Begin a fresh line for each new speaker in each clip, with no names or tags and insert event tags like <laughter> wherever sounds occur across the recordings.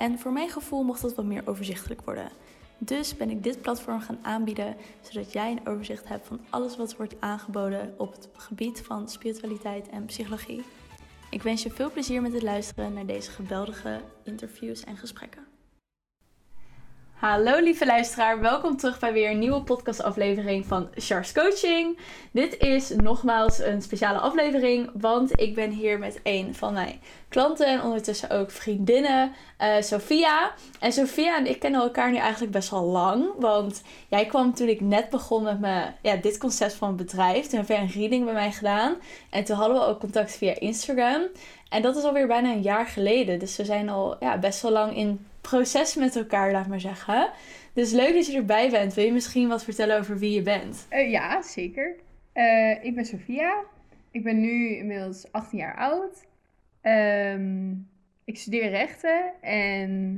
En voor mijn gevoel mocht dat wat meer overzichtelijk worden. Dus ben ik dit platform gaan aanbieden, zodat jij een overzicht hebt van alles wat wordt aangeboden op het gebied van spiritualiteit en psychologie. Ik wens je veel plezier met het luisteren naar deze geweldige interviews en gesprekken. Hallo lieve luisteraar, welkom terug bij weer een nieuwe podcastaflevering van Char's Coaching. Dit is nogmaals een speciale aflevering, want ik ben hier met een van mijn klanten en ondertussen ook vriendinnen, uh, Sophia. En Sophia en ik kennen elkaar nu eigenlijk best wel lang, want jij kwam toen ik net begon met me, ja, dit concept van het bedrijf. Toen heb je een reading bij mij gedaan en toen hadden we ook contact via Instagram. En dat is alweer bijna een jaar geleden, dus we zijn al ja, best wel lang in proces met elkaar, laat maar zeggen. Dus leuk dat je erbij bent. Wil je misschien wat vertellen over wie je bent?
Uh, ja, zeker. Uh, ik ben Sophia. Ik ben nu inmiddels 18 jaar oud. Um, ik studeer rechten en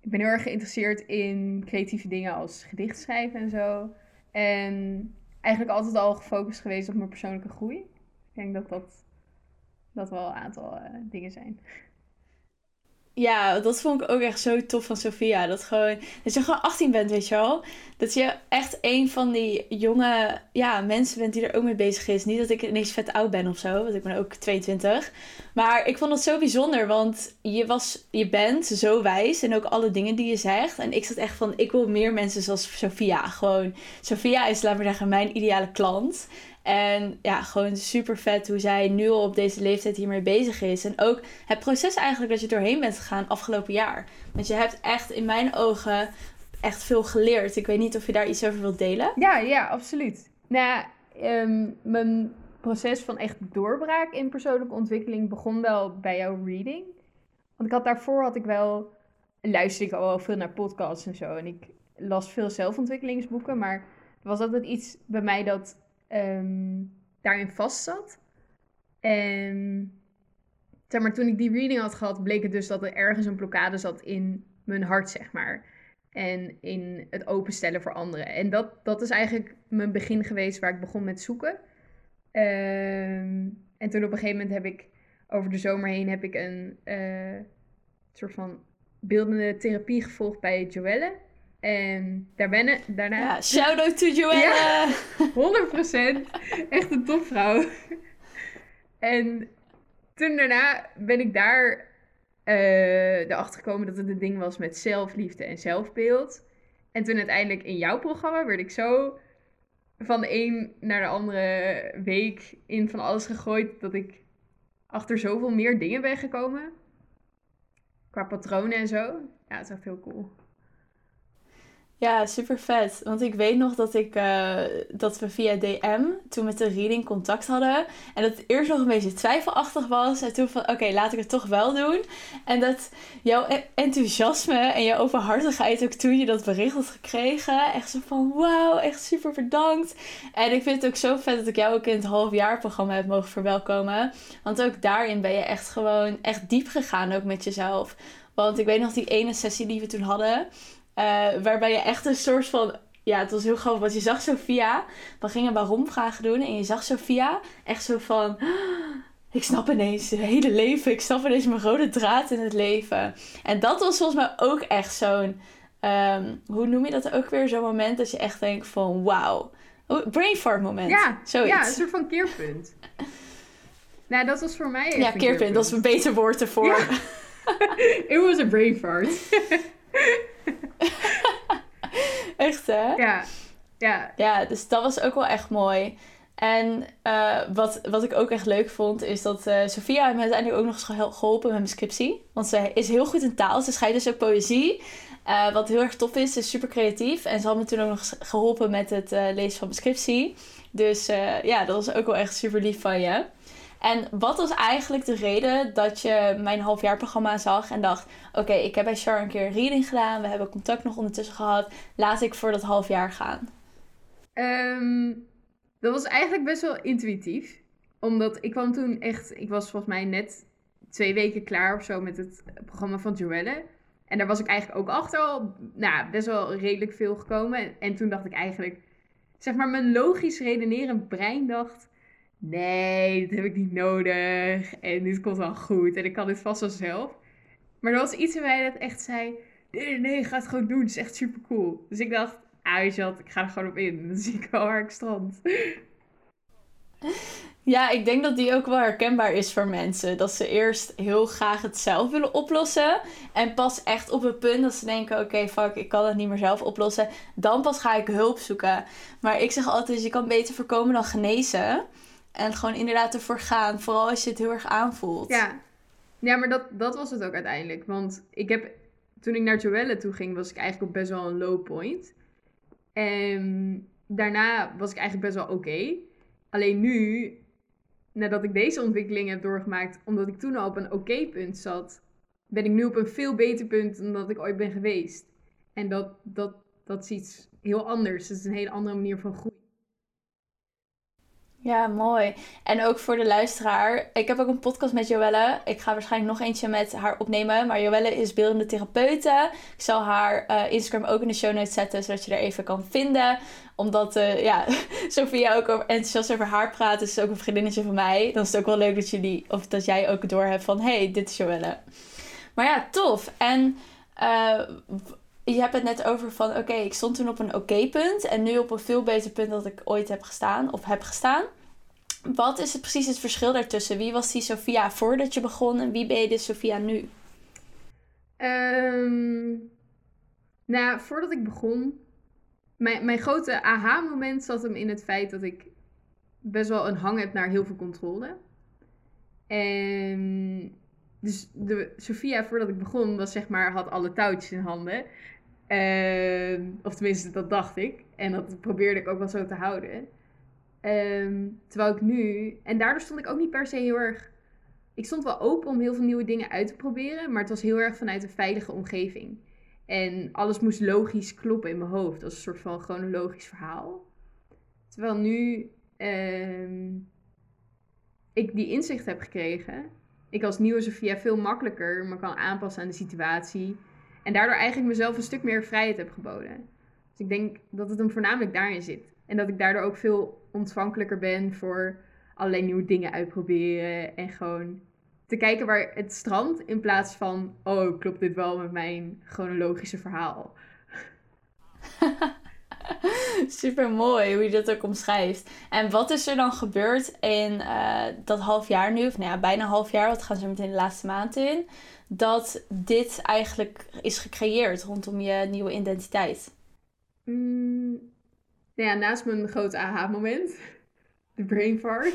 ik ben heel erg geïnteresseerd in creatieve dingen als gedichtschrijven en zo. En eigenlijk altijd al gefocust geweest op mijn persoonlijke groei. Ik denk dat dat, dat wel een aantal uh, dingen zijn.
Ja, dat vond ik ook echt zo tof van Sofia. Dat, gewoon, dat je gewoon 18 bent, weet je wel. Dat je echt een van die jonge ja, mensen bent die er ook mee bezig is. Niet dat ik ineens vet oud ben of zo, want ik ben ook 22. Maar ik vond het zo bijzonder, want je, was, je bent zo wijs en ook alle dingen die je zegt. En ik zat echt van, ik wil meer mensen zoals Sofia. Gewoon, Sofia is, laat maar zeggen, mijn ideale klant. En ja, gewoon super vet hoe zij nu al op deze leeftijd hiermee bezig is. En ook het proces eigenlijk dat je doorheen bent gegaan afgelopen jaar. Want je hebt echt in mijn ogen echt veel geleerd. Ik weet niet of je daar iets over wilt delen.
Ja, ja, absoluut. Nou, um, mijn proces van echt doorbraak in persoonlijke ontwikkeling begon wel bij jouw reading. Want ik had daarvoor had ik wel, luisterde ik al wel veel naar podcasts en zo. En ik las veel zelfontwikkelingsboeken, maar was altijd iets bij mij dat um, daarin vast zat. En zeg maar, toen ik die reading had gehad, bleek het dus dat er ergens een blokkade zat in mijn hart, zeg maar. En in het openstellen voor anderen. En dat, dat is eigenlijk mijn begin geweest waar ik begon met zoeken. Um, en toen op een gegeven moment heb ik over de zomer heen heb ik een uh, soort van beeldende therapie gevolgd bij Joelle. En daar ben daarna...
Ja, shout-out to Joelle!
Ja, 100%. Echt een topvrouw. en toen daarna ben ik daar uh, erachter gekomen dat het een ding was met zelfliefde en zelfbeeld. En toen uiteindelijk in jouw programma werd ik zo van de een naar de andere week in van alles gegooid dat ik achter zoveel meer dingen ben gekomen. Qua patronen en zo. Ja, het is echt heel cool.
Ja, super vet. Want ik weet nog dat, ik, uh, dat we via DM toen met de reading contact hadden. En dat het eerst nog een beetje twijfelachtig was. En toen van, oké, laat ik het toch wel doen. En dat jouw enthousiasme en jouw openhartigheid ook toen je dat bericht had gekregen. Echt zo van, wauw, echt super bedankt. En ik vind het ook zo vet dat ik jou ook in het halfjaarprogramma heb mogen verwelkomen. Want ook daarin ben je echt gewoon echt diep gegaan ook met jezelf. Want ik weet nog die ene sessie die we toen hadden waarbij je echt een soort van. Ja, het was heel grappig, want je zag Sophia. We gingen waarom vragen doen. En je zag Sophia echt zo van. Ik snap ineens het hele leven. Ik snap ineens mijn rode draad in het leven. En dat was volgens mij ook echt zo'n. Um, hoe noem je dat ook weer? Zo'n moment dat je echt denkt van wauw. Brain fart moment.
Ja, zoiets. ja, een soort van keerpunt. <laughs> nou, dat was voor mij.
Ja, keerpunt, keerpunt, dat is een beter woord ervoor. Ja. <laughs>
It was a brain fart. <laughs> <laughs>
echt hè?
Ja. ja.
Ja, dus dat was ook wel echt mooi. En uh, wat, wat ik ook echt leuk vond, is dat uh, Sophia me uiteindelijk ook nog eens geholpen met mijn scriptie. Want ze is heel goed in taal. Ze schrijft dus ook poëzie. Uh, wat heel erg tof is. Ze is super creatief. En ze had me toen ook nog geholpen met het lezen van mijn scriptie. Dus ja, dat was ook wel echt super lief van je. En wat was eigenlijk de reden dat je mijn halfjaarprogramma zag en dacht: Oké, ik heb bij Char een keer een reading gedaan, we hebben contact nog ondertussen gehad, laat ik voor dat half jaar gaan?
Ehm, dat was eigenlijk best wel intuïtief. Omdat ik kwam toen echt, ik was volgens mij net twee weken klaar of zo met het programma van Joelle. En daar was ik eigenlijk ook achter al nou, best wel redelijk veel gekomen. En, toen dacht ik eigenlijk, zeg maar, mijn logisch redenerend brein dacht: nee, dit heb ik niet nodig. En dit komt wel goed. En ik kan dit vast wel zelf. Maar er was iets in mij dat echt zei: nee, nee, ga het gewoon doen. Het is echt super cool. Dus ik dacht: ah, je ik ga er gewoon op in. Dan zie ik wel waar ik strand. <laughs>
Ja, ik denk dat die ook wel herkenbaar is voor mensen. Dat ze eerst heel graag het zelf willen oplossen. En pas echt op het punt dat ze denken: oké, fuck, ik kan het niet meer zelf oplossen. Dan pas ga ik hulp zoeken. Maar ik zeg altijd: je kan beter voorkomen dan genezen. En gewoon inderdaad ervoor gaan. Vooral als je het heel erg aanvoelt.
Ja, ja maar dat, dat was het ook uiteindelijk. Want ik heb, toen ik naar Joelle toe ging, was ik eigenlijk op best wel een low point. En daarna was ik eigenlijk best wel oké. Alleen nu nadat ik deze ontwikkeling heb doorgemaakt, omdat ik toen al op een oké punt zat, ben ik nu op een veel beter punt dan dat ik ooit ben geweest. En dat, dat, dat is iets heel anders. Het is een hele andere manier van groeien.
Ja, mooi. En ook voor de luisteraar. Ik heb ook een podcast met Joelle. Ik ga waarschijnlijk nog eentje met haar opnemen. Maar Joelle is beeldende therapeute. Ik zal haar uh, Instagram ook in de show notes zetten, zodat je er even kan vinden. Omdat, uh, ja, <laughs> Sophia ook enthousiast over haar praat. Dus is ook een vriendinnetje van mij. Dan is het ook wel leuk dat, jullie, of dat jij ook door hebt van... hey, dit is Joelle. Maar ja, tof. En... Uh, je hebt het net over van oké, ik stond toen op een oké punt en nu op een veel beter punt dat ik ooit heb gestaan of heb gestaan. Wat is het precies het verschil daartussen? Wie was die Sophia voordat je begon en wie ben je de Sophia nu?
Um, nou, voordat ik begon, mijn, mijn grote aha-moment zat hem in het feit dat ik best wel een hang heb naar heel veel controle. En dus de Sophia voordat ik begon was zeg maar had alle touwtjes in handen. Uh, of tenminste, dat dacht ik. En dat probeerde ik ook wel zo te houden. Ehm, terwijl ik nu, en daardoor stond ik ook niet per se heel erg. Ik stond wel open om heel veel nieuwe dingen uit te proberen, maar het was heel erg vanuit een veilige omgeving. En alles moest logisch kloppen in mijn hoofd. als een soort van gewoon een logisch verhaal. Terwijl nu uh, ik die inzicht heb gekregen. Ik als nieuwe Sofia veel makkelijker me kan aanpassen aan de situatie. En daardoor eigenlijk mezelf een stuk meer vrijheid heb geboden. Dus ik denk dat het hem voornamelijk daarin zit. En dat ik daardoor ook veel ontvankelijker ben voor allerlei nieuwe dingen uitproberen. En gewoon te kijken waar het strandt in plaats van, oh, klopt dit wel met mijn chronologische verhaal? <laughs> <laughs>
Super mooi hoe je dat ook omschrijft. En wat is er dan gebeurd in uh, dat half jaar nu, of nou ja, bijna half jaar, wat gaan ze meteen de laatste maand in, dat dit eigenlijk is gecreëerd rondom je nieuwe identiteit?
Mm, nou ja, naast mijn grote aha-moment, <laughs> de brain fart,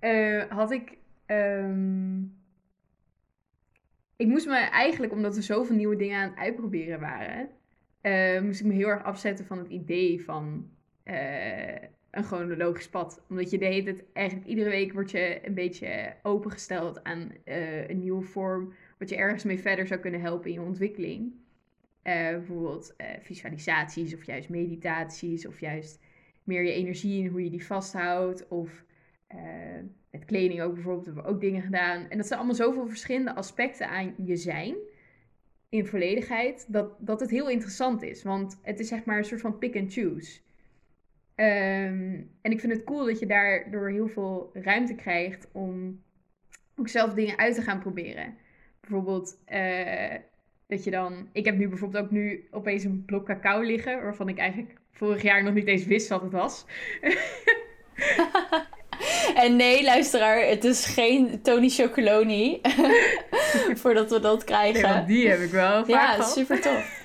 uh, <laughs> had ik. Um, ik moest me eigenlijk, omdat er zoveel nieuwe dingen aan het uitproberen waren, uh, moest ik me heel erg afzetten van het idee van uh, een chronologisch pad. Omdat je deed het eigenlijk iedere week word je een beetje opengesteld aan een nieuwe vorm, wat je ergens mee verder zou kunnen helpen in je ontwikkeling. Bijvoorbeeld visualisaties of juist meditaties of juist meer je energie en hoe je die vasthoudt. Of met kleding ook bijvoorbeeld hebben we ook dingen gedaan. En dat zijn allemaal zoveel verschillende aspecten aan je zijn in volledigheid, dat, dat het heel interessant is. Want het is zeg maar een soort van pick and choose. Um, en ik vind het cool dat je daardoor heel veel ruimte krijgt om ook zelf dingen uit te gaan proberen. Bijvoorbeeld dat je dan. Ik heb nu bijvoorbeeld ook nu opeens een blok cacao liggen. Waarvan ik eigenlijk vorig jaar nog niet eens wist wat het was. <laughs> <laughs> <laughs>
en nee, luisteraar, het is geen Tony Chocoloni. <laughs> Voordat we dat krijgen.
Die heb ik wel.
Ja, super tof.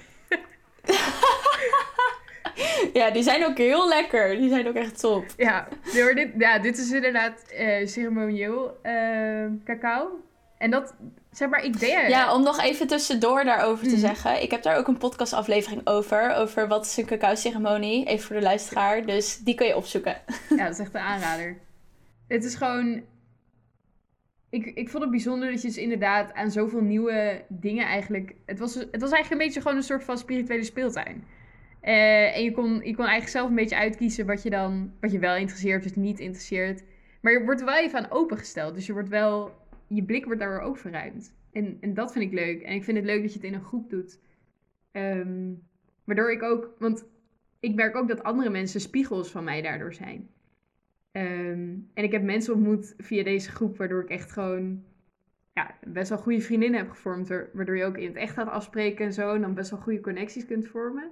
<laughs> ja, die zijn ook heel lekker. Die zijn ook echt top.
Ja, dit, ja dit is inderdaad uh, ceremonieel uh, cacao. En dat, zeg maar, ik deed...
Ja, om nog even tussendoor daarover te mhm. zeggen. Ik heb daar ook een podcastaflevering over. Over wat is een cacao-ceremonie. Even voor de luisteraar. Dus die kun je opzoeken.
Ja, dat is echt een aanrader. Het is gewoon... ik, ik vond het bijzonder dat je dus inderdaad aan zoveel nieuwe dingen eigenlijk... Het was, het was eigenlijk een beetje gewoon een soort van spirituele speeltuin. Eh, en je kon, je kon eigenlijk zelf een beetje uitkiezen wat je dan... Wat je wel interesseert, je niet interesseert. Maar je wordt er wel even aan opengesteld. Dus je wordt wel... Je blik wordt daar ook verruimd. En, en dat vind ik leuk. En ik vind het leuk dat je het in een groep doet. Ehm, waardoor ik ook... Want ik merk ook dat andere mensen spiegels van mij daardoor zijn. Ehm, en ik heb mensen ontmoet via deze groep, waardoor ik echt gewoon ja, best wel goede vriendinnen heb gevormd. Waardoor je ook in het echt gaat afspreken en zo. En dan best wel goede connecties kunt vormen.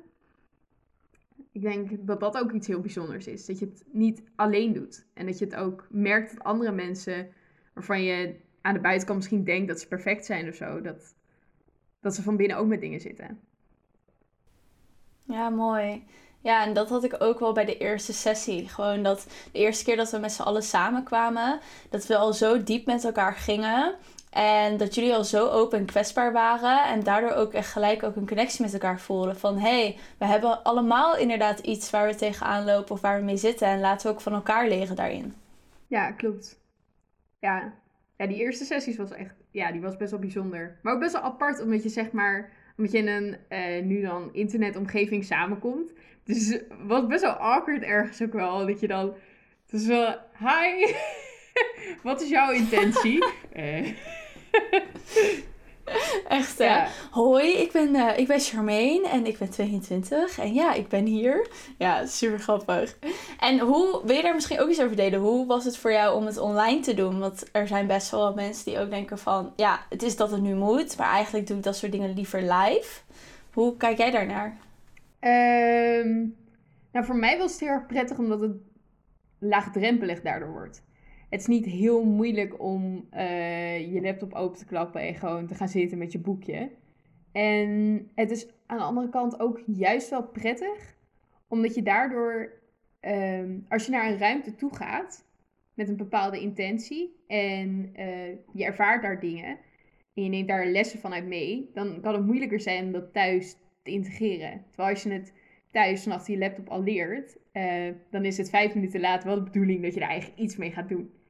Ik denk dat dat ook iets heel bijzonders is. Dat je het niet alleen doet. En dat je het ook merkt dat andere mensen, waarvan je aan de buitenkant misschien denkt dat ze perfect zijn of zo, dat, dat ze van binnen ook met dingen zitten.
Ja, mooi. Ja, en dat had ik ook wel bij de eerste sessie. Gewoon dat de eerste keer dat we met z'n allen samenkwamen, dat we al zo diep met elkaar gingen. En dat jullie al zo open en kwetsbaar waren. En daardoor ook echt gelijk ook een connectie met elkaar voelden. Van hé, hey, we hebben allemaal inderdaad iets waar we tegenaan lopen of waar we mee zitten. En laten we ook van elkaar leren daarin.
Ja, klopt. Ja, ja die eerste sessies was echt, ja, die was best wel bijzonder. Maar ook best wel apart, omdat je zeg maar, omdat je in een uh, nu dan internetomgeving samenkomt. Dus wat best wel awkward ergens ook wel. Dat je dan. Het is wel. Hi! <laughs> wat is jouw intentie? <laughs>
eh. <laughs> Echt, hè? Ja. Hoi, ik ben, uh, ik ben Charmaine en ik ben 22. En ja, ik ben hier. Ja, super grappig. En hoe, wil je daar misschien ook iets over delen? Hoe was het voor jou om het online te doen? Want er zijn best wel wat mensen die ook denken van... Ja, het is dat het nu moet, maar eigenlijk doe ik dat soort dingen liever live. Hoe kijk jij daarnaar?
Um, nou, voor mij was het heel erg prettig omdat het laagdrempelig daardoor wordt. Het is niet heel moeilijk om uh, je laptop open te klappen en gewoon te gaan zitten met je boekje. En het is aan de andere kant ook juist wel prettig, omdat je daardoor, um, als je naar een ruimte toe gaat met een bepaalde intentie en uh, je ervaart daar dingen en je neemt daar lessen vanuit mee, dan kan het moeilijker zijn om dat thuis te integreren. Terwijl als je het thuis vanaf je laptop al leert, uh, dan is het vijf minuten later wel de bedoeling dat je daar eigenlijk iets mee gaat doen.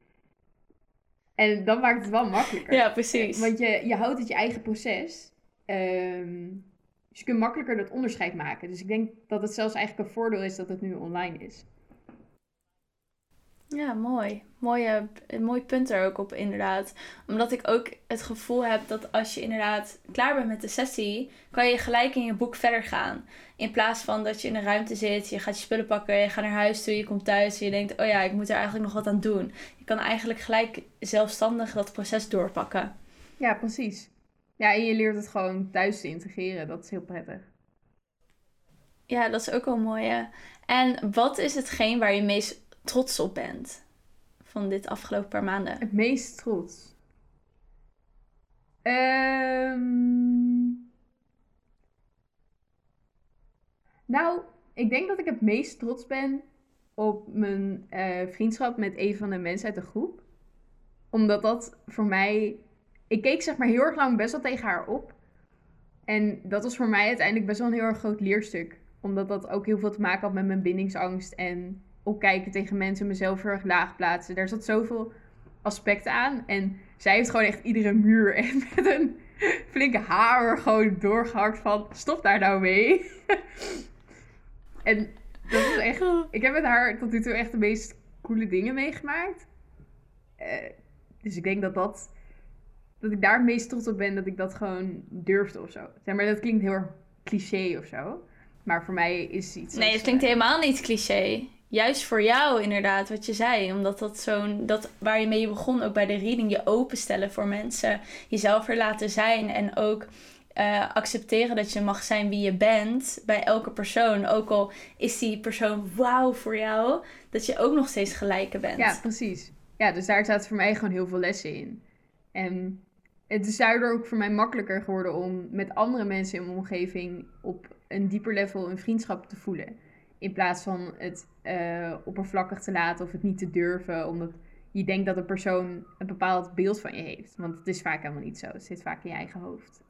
En dan maakt het wel makkelijker.
Ja, precies.
Want je, je houdt het je eigen proces. Um, dus je kunt makkelijker dat onderscheid maken. Dus ik denk dat het zelfs eigenlijk een voordeel is dat het nu online is.
Ja, mooi. Mooie, mooi punt er ook op, inderdaad. Omdat ik ook het gevoel heb dat als je inderdaad klaar bent met de sessie, kan je gelijk in je boek verder gaan. In plaats van dat je in een ruimte zit, je gaat je spullen pakken, je gaat naar huis toe, je komt thuis en je denkt, oh ja, ik moet er eigenlijk nog wat aan doen. Je kan eigenlijk gelijk zelfstandig dat proces doorpakken.
Ja, precies. Ja, en je leert het gewoon thuis te integreren. Dat is heel prettig.
Ja, dat is ook wel mooi. En wat is hetgeen waar je meest trots op bent van dit afgelopen paar maanden?
Het meest trots? Um... Nou, ik denk dat ik het meest trots ben op mijn uh, vriendschap met een van de mensen uit de groep. Omdat dat voor mij. Ik keek zeg maar heel erg lang best wel tegen haar op. En dat was voor mij uiteindelijk best wel een heel erg groot leerstuk. Omdat dat ook heel veel te maken had met mijn bindingsangst en opkijken tegen mensen, mezelf heel erg laag plaatsen. Daar zat zoveel aspecten aan. En zij heeft gewoon echt iedere muur <laughs> en met een flinke haar gewoon doorgehakt van stop daar nou mee. <laughs> en dat is echt. Ik heb met haar tot nu toe echt de meest coole dingen meegemaakt. Uh, dus ik denk dat dat. Dat ik daar het meest trots op ben dat ik dat gewoon durfde of zo. Zeg maar, dat klinkt heel erg cliché of zo. Maar voor mij is iets.
Nee, het klinkt helemaal niet cliché juist voor jou inderdaad, wat je zei. Omdat dat zo'n, dat waar je mee begon, ook bij de reading, je openstellen voor mensen. Jezelf er laten zijn en ook uh, accepteren dat je mag zijn wie je bent bij elke persoon. Ook al is die persoon wauw voor jou, dat je ook nog steeds gelijke bent.
Ja, precies. Ja, dus daar zaten voor mij gewoon heel veel lessen in. En het is daardoor ook voor mij makkelijker geworden om met andere mensen in mijn omgeving op een dieper level een vriendschap te voelen. In plaats van het uh, oppervlakkig te laten of het niet te durven, omdat je denkt dat een persoon een bepaald beeld van je heeft. Want het is vaak helemaal niet zo. Het zit vaak in je eigen hoofd.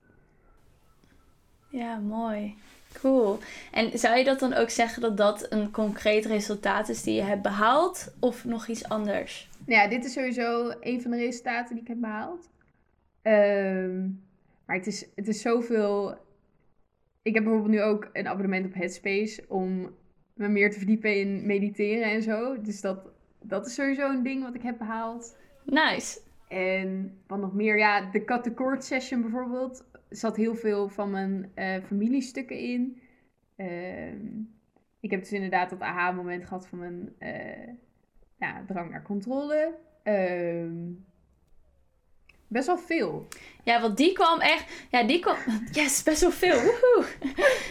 Ja, mooi. Cool. En zou je dat dan ook zeggen dat dat een concreet resultaat is die je hebt behaald? Of nog iets anders?
Ja, dit is sowieso een van de resultaten die ik heb behaald. Ehm, maar het is, het is zoveel. Ik heb bijvoorbeeld nu ook een abonnement op Headspace om me meer te verdiepen in mediteren en zo. Dus dat, dat is sowieso een ding wat ik heb behaald.
Nice.
En wat nog meer, ja, de cut session bijvoorbeeld zat heel veel van mijn uh, familiestukken in. Ehm, ik heb dus inderdaad dat aha-moment gehad van mijn uh, ja, drang naar controle. Ehm, best wel veel.
Ja, want die kwam echt. Ja, die kwam. <laughs> Yes, best wel veel. Woehoe.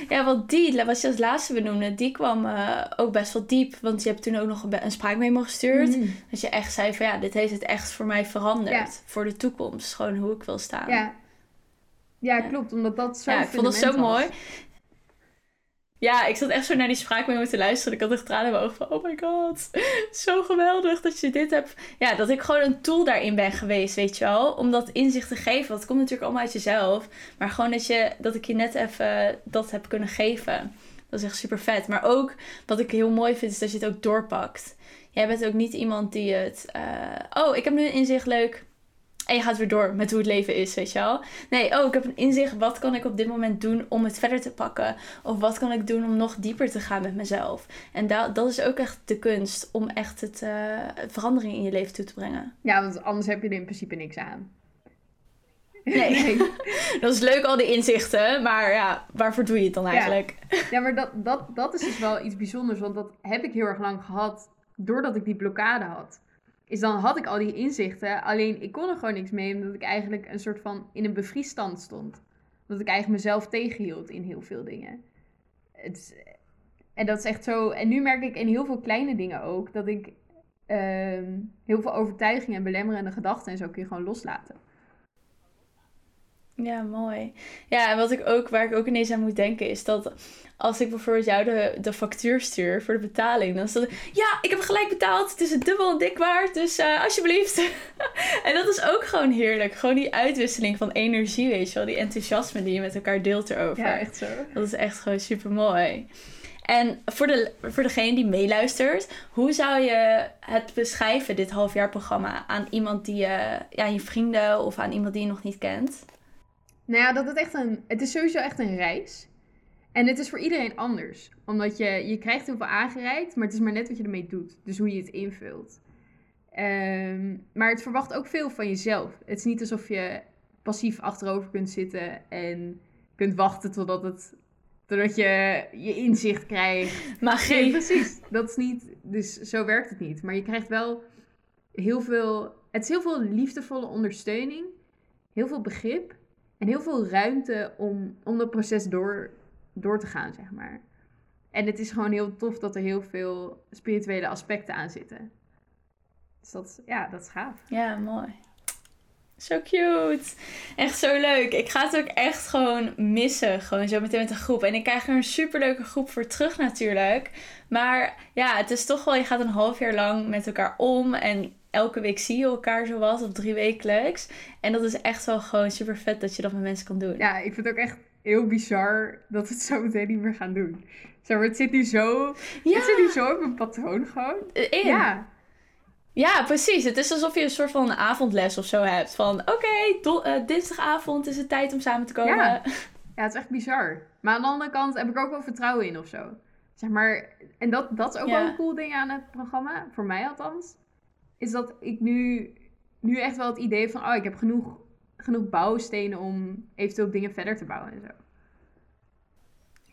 Ja, want die, wat je als laatste benoemde, die kwam uh, ook best wel diep. Want je hebt toen ook nog een, een spraakmemo gestuurd. Mm. Dat je echt zei van ja, dit heeft het echt voor mij veranderd. Ja. Voor de toekomst. Gewoon hoe ik wil staan.
Ja, ja, klopt. Omdat dat zo
Ja, ik vond dat zo mooi. Ja, ik zat echt zo naar die spraakmemo te luisteren. Ik had echt tranen in mijn ogen van, oh my god. <laughs> Zo geweldig dat je dit hebt. Ja, dat ik gewoon een tool daarin ben geweest, weet je wel. Om dat inzicht te geven. Want het komt natuurlijk allemaal uit jezelf. Maar gewoon dat, je, dat ik je net even dat heb kunnen geven. Dat is echt super vet. Maar ook, wat ik heel mooi vind, is dat je het ook doorpakt. Jij bent ook niet iemand die het... Uh, oh, ik heb nu een inzicht, leuk en je gaat weer door met hoe het leven is, weet je wel. Nee, oh, ik heb een inzicht. Wat kan ik op dit moment doen om het verder te pakken? Of wat kan ik doen om nog dieper te gaan met mezelf? En dat, dat is ook echt de kunst om echt het, uh, verandering in je leven toe te brengen.
Ja, want anders heb je er in principe niks aan.
Nee. <laughs> nee. <laughs> dat is leuk, al die inzichten. Maar ja, waarvoor doe je het dan eigenlijk?
Ja, ja maar dat, <laughs> dat, dat is dus wel iets bijzonders. Want dat heb ik heel erg lang gehad doordat ik die blokkade had is dan had ik al die inzichten. Alleen ik kon er gewoon niks mee, omdat ik eigenlijk een soort van in een bevriesstand stond. Dat ik eigenlijk mezelf tegenhield in heel veel dingen. Het, en dat is echt zo. En nu merk ik in heel veel kleine dingen ook dat ik ehm, heel veel overtuigingen en belemmerende gedachten en zo kun je gewoon loslaten.
Ja, mooi. Ja, en wat ik ook, waar ik ook ineens aan moet denken, is dat als ik bijvoorbeeld jou de, de factuur stuur voor de betaling, dan staat ja, ik heb gelijk betaald, het is een dubbel en dik waard, dus uh, alsjeblieft. <laughs> en dat is ook gewoon heerlijk. Gewoon die uitwisseling van energie, weet je wel, die enthousiasme die je met elkaar deelt erover.
Ja, echt zo.
Dat is echt gewoon super mooi. En voor, de, voor degene die meeluistert, hoe zou je het beschrijven, dit halfjaarprogramma, aan iemand die je, ja, je vrienden of aan iemand die je nog niet kent?
Nou ja, dat het echt een. Het is sowieso echt een reis. En het is voor iedereen anders. Omdat je, je krijgt heel veel aangereikt, maar het is maar net wat je ermee doet. Dus hoe je het invult. Um, maar het verwacht ook veel van jezelf. Het is niet alsof je passief achterover kunt zitten en kunt wachten totdat, het, totdat je je inzicht krijgt. <laughs>
Magie. Nee,
precies. Dat is niet. Dus zo werkt het niet. Maar je krijgt wel heel veel. Het is heel veel liefdevolle ondersteuning, heel veel begrip en heel veel ruimte om, om dat proces door, door te gaan, zeg maar. En het is gewoon heel tof dat er heel veel spirituele aspecten aan zitten. Dus dat, ja, dat is gaaf.
Ja, mooi. Zo cute. Echt zo leuk. Ik ga het ook echt gewoon missen. Gewoon zo meteen met de groep. En ik krijg er een superleuke groep voor terug natuurlijk. Maar ja, het is toch wel... Je gaat een half jaar lang met elkaar om. En elke week zie je elkaar zo wat. Of drie wekelijks. En dat is echt wel gewoon super vet dat je dat met mensen kan doen.
Ja, ik vind het ook echt heel bizar dat we het zo meteen niet meer gaan doen. Zeg maar, het zit nu zo... Ja. Het zit nu zo op een patroon gewoon.
In. Ja. Ja, precies. Het is alsof je een soort van avondles of zo hebt. Van oké, eh, dinsdagavond is het tijd om samen te komen.
Ja. ja, het is echt bizar. Maar aan de andere kant heb ik ook wel vertrouwen in of zo. Zeg maar, en dat, dat is ook wel een cool ding aan het programma, voor mij althans. Is dat ik nu, nu echt wel het idee van, oh, ik heb genoeg, genoeg bouwstenen om eventueel dingen verder te bouwen en zo.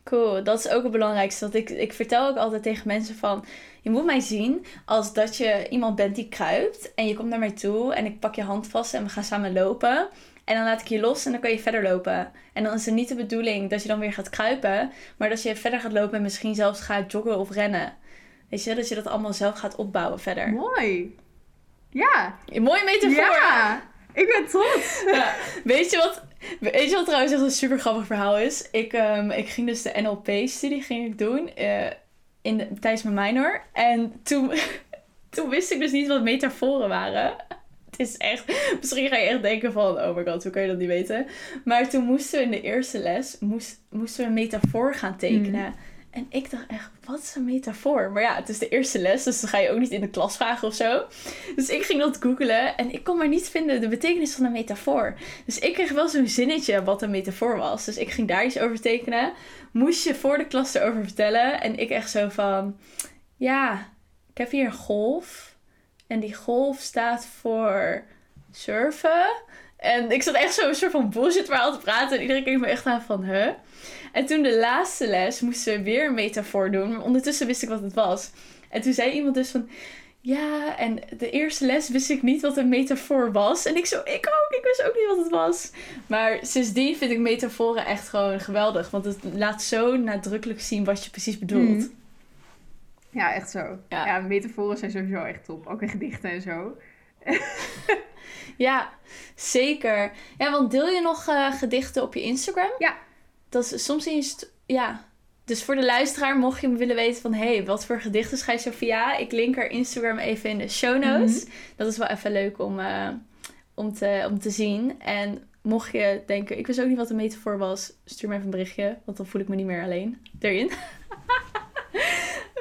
Cool, dat is ook het belangrijkste. Want ik, ik vertel ook altijd tegen mensen van... Je moet mij zien als dat je iemand bent die kruipt. En je komt naar mij toe en ik pak je hand vast en we gaan samen lopen. En dan laat ik je los en dan kan je verder lopen. En dan is het niet de bedoeling dat je dan weer gaat kruipen. Maar dat je verder gaat lopen en misschien zelfs gaat joggen of rennen. Weet je, dat je dat allemaal zelf gaat opbouwen verder.
Mooi. Ja.
Een mooie metafoor.
Ja. Ik ben trots. <laughs>
Ja. Weet je wat Weet je wat trouwens echt een super grappig verhaal is? Ik, um, ik ging dus de NLP-studie ging ik doen uh, in de, tijdens mijn minor. En toen, <laughs> toen wist ik dus niet wat metaforen waren. het is echt... Misschien ga je echt denken van... Oh my god, hoe kan je dat niet weten? Maar toen moesten we in de eerste les... Moest, moesten we een metafoor gaan tekenen.
Mm.
En ik dacht echt, wat is een metafoor? Maar ja, het is de eerste les, dus dan ga je ook niet in de klas vragen of zo. Dus ik ging dat googlen en ik kon maar niet vinden de betekenis van een metafoor. Dus ik kreeg wel zo'n zinnetje wat een metafoor was. Dus ik ging daar iets over tekenen. Moest je voor de klas erover vertellen. En ik echt zo van, ja, ik heb hier een golf. En die golf staat voor surfen. En ik zat echt zo'n soort van bullshit waar te praten. En iedereen keek me echt aan van, huh? En toen de laatste les moesten we weer een metafoor doen. Maar ondertussen wist ik wat het was. En toen zei iemand dus van... Ja, en de eerste les wist ik niet wat een metafoor was. En ik zo, ik ook. Ik wist ook niet wat het was. Maar sindsdien vind ik metaforen echt gewoon geweldig. Want het laat zo nadrukkelijk zien wat je precies bedoelt.
Mm. Ja, echt zo.
Ja.
Ja. metaforen zijn sowieso echt top. Ook in gedichten en zo. <laughs>
Ja, zeker. Ja, want deel je nog eh, gedichten op je Instagram?
Ja.
Dat is soms het, ja. Dus voor de luisteraar, mocht je willen weten van... hé, hey, wat voor gedichten schrijft Sophia? Ik link haar Instagram even in de show notes. Dat is wel even leuk om, eh, om, te, om te zien. En mocht je denken, ik wist ook niet wat een metafoor was... stuur me even een berichtje, want dan voel ik me niet meer alleen erin. <laughs>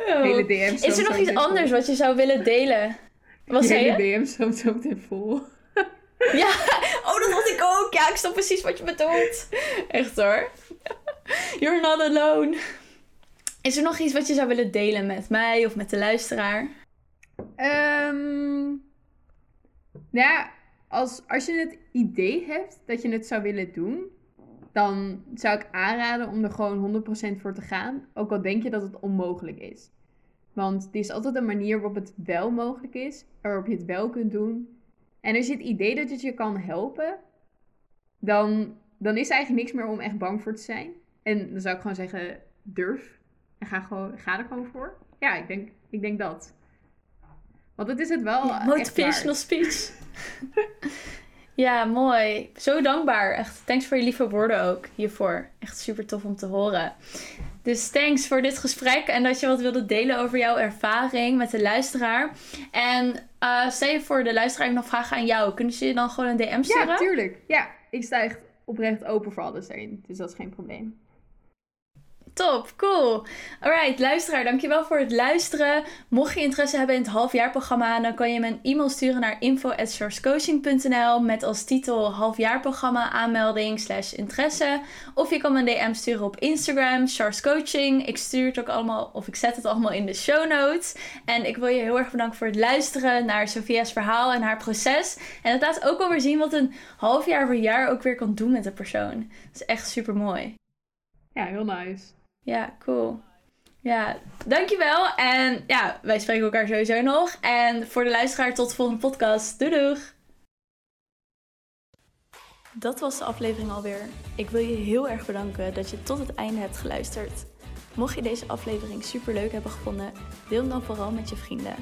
Oh.
Hele DM's.
Is er nog iets anders wat je zou willen delen? Wat zei je?
Hele DM's zo meteen vol.
Ja, <laughs> oh, dat had ik ook. Ja, ik snap precies wat je bedoelt. Echt hoor. You're not alone. Is er nog iets wat je zou willen delen met mij of met de luisteraar?
Ehm, nou ja, als, als je het idee hebt dat je het zou willen doen, dan zou ik aanraden om er gewoon 100% voor te gaan. Ook al denk je dat het onmogelijk is. Want er is altijd een manier waarop het wel mogelijk is, waarop je het wel kunt doen. En als je het idee dat het je kan helpen, dan, dan is er eigenlijk niks meer om echt bang voor te zijn. En dan zou ik gewoon zeggen, durf. En ga, gewoon, ga er gewoon voor. Ja, ik denk, ik denk dat. Want het is het wel echt
Motivational speech. <laughs> ja, mooi. Zo dankbaar. Echt, thanks voor je lieve woorden ook hiervoor. Echt super tof om te horen. Dus thanks voor dit gesprek en dat je wat wilde delen over jouw ervaring met de luisteraar. En eh, stel je voor de luisteraar nog vragen aan jou. Kunnen ze je dan gewoon een DM sturen?
Ja, tuurlijk. Ja, ik sta echt oprecht open voor alles daarin. Dus dat is geen probleem.
Top, cool. Alright, luisteraar, dankjewel voor het luisteren. Mocht je interesse hebben in het halfjaarprogramma, dan kan je me een e-mail sturen naar info.sourcecoaching.nl met als titel halfjaarprogramma aanmelding slash interesse. Of je kan me een DM sturen op Instagram, Charles Coaching. Ik stuur het ook allemaal, of ik zet het allemaal in de show notes. En ik wil je heel erg bedanken voor het luisteren naar Sophia's verhaal en haar proces. En het laat ook alweer zien wat een half jaar jaar ook weer kan doen met een persoon. Dat is echt super mooi.
Ja, heel nice.
Ja, cool. Ja, dankjewel. En ja, wij spreken elkaar sowieso nog. En voor de luisteraar tot de volgende podcast. Doei doeg! Dat was de aflevering alweer. Ik wil je heel erg bedanken dat je tot het einde hebt geluisterd. Mocht je deze aflevering super leuk hebben gevonden, deel hem dan vooral met je vrienden.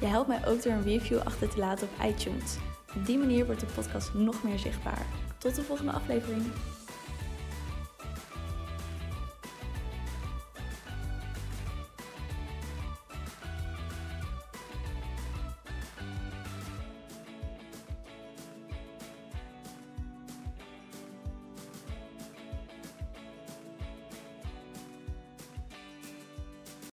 Je helpt mij ook door een review achter te laten op iTunes. Op die manier wordt de podcast nog meer zichtbaar. Tot de volgende aflevering.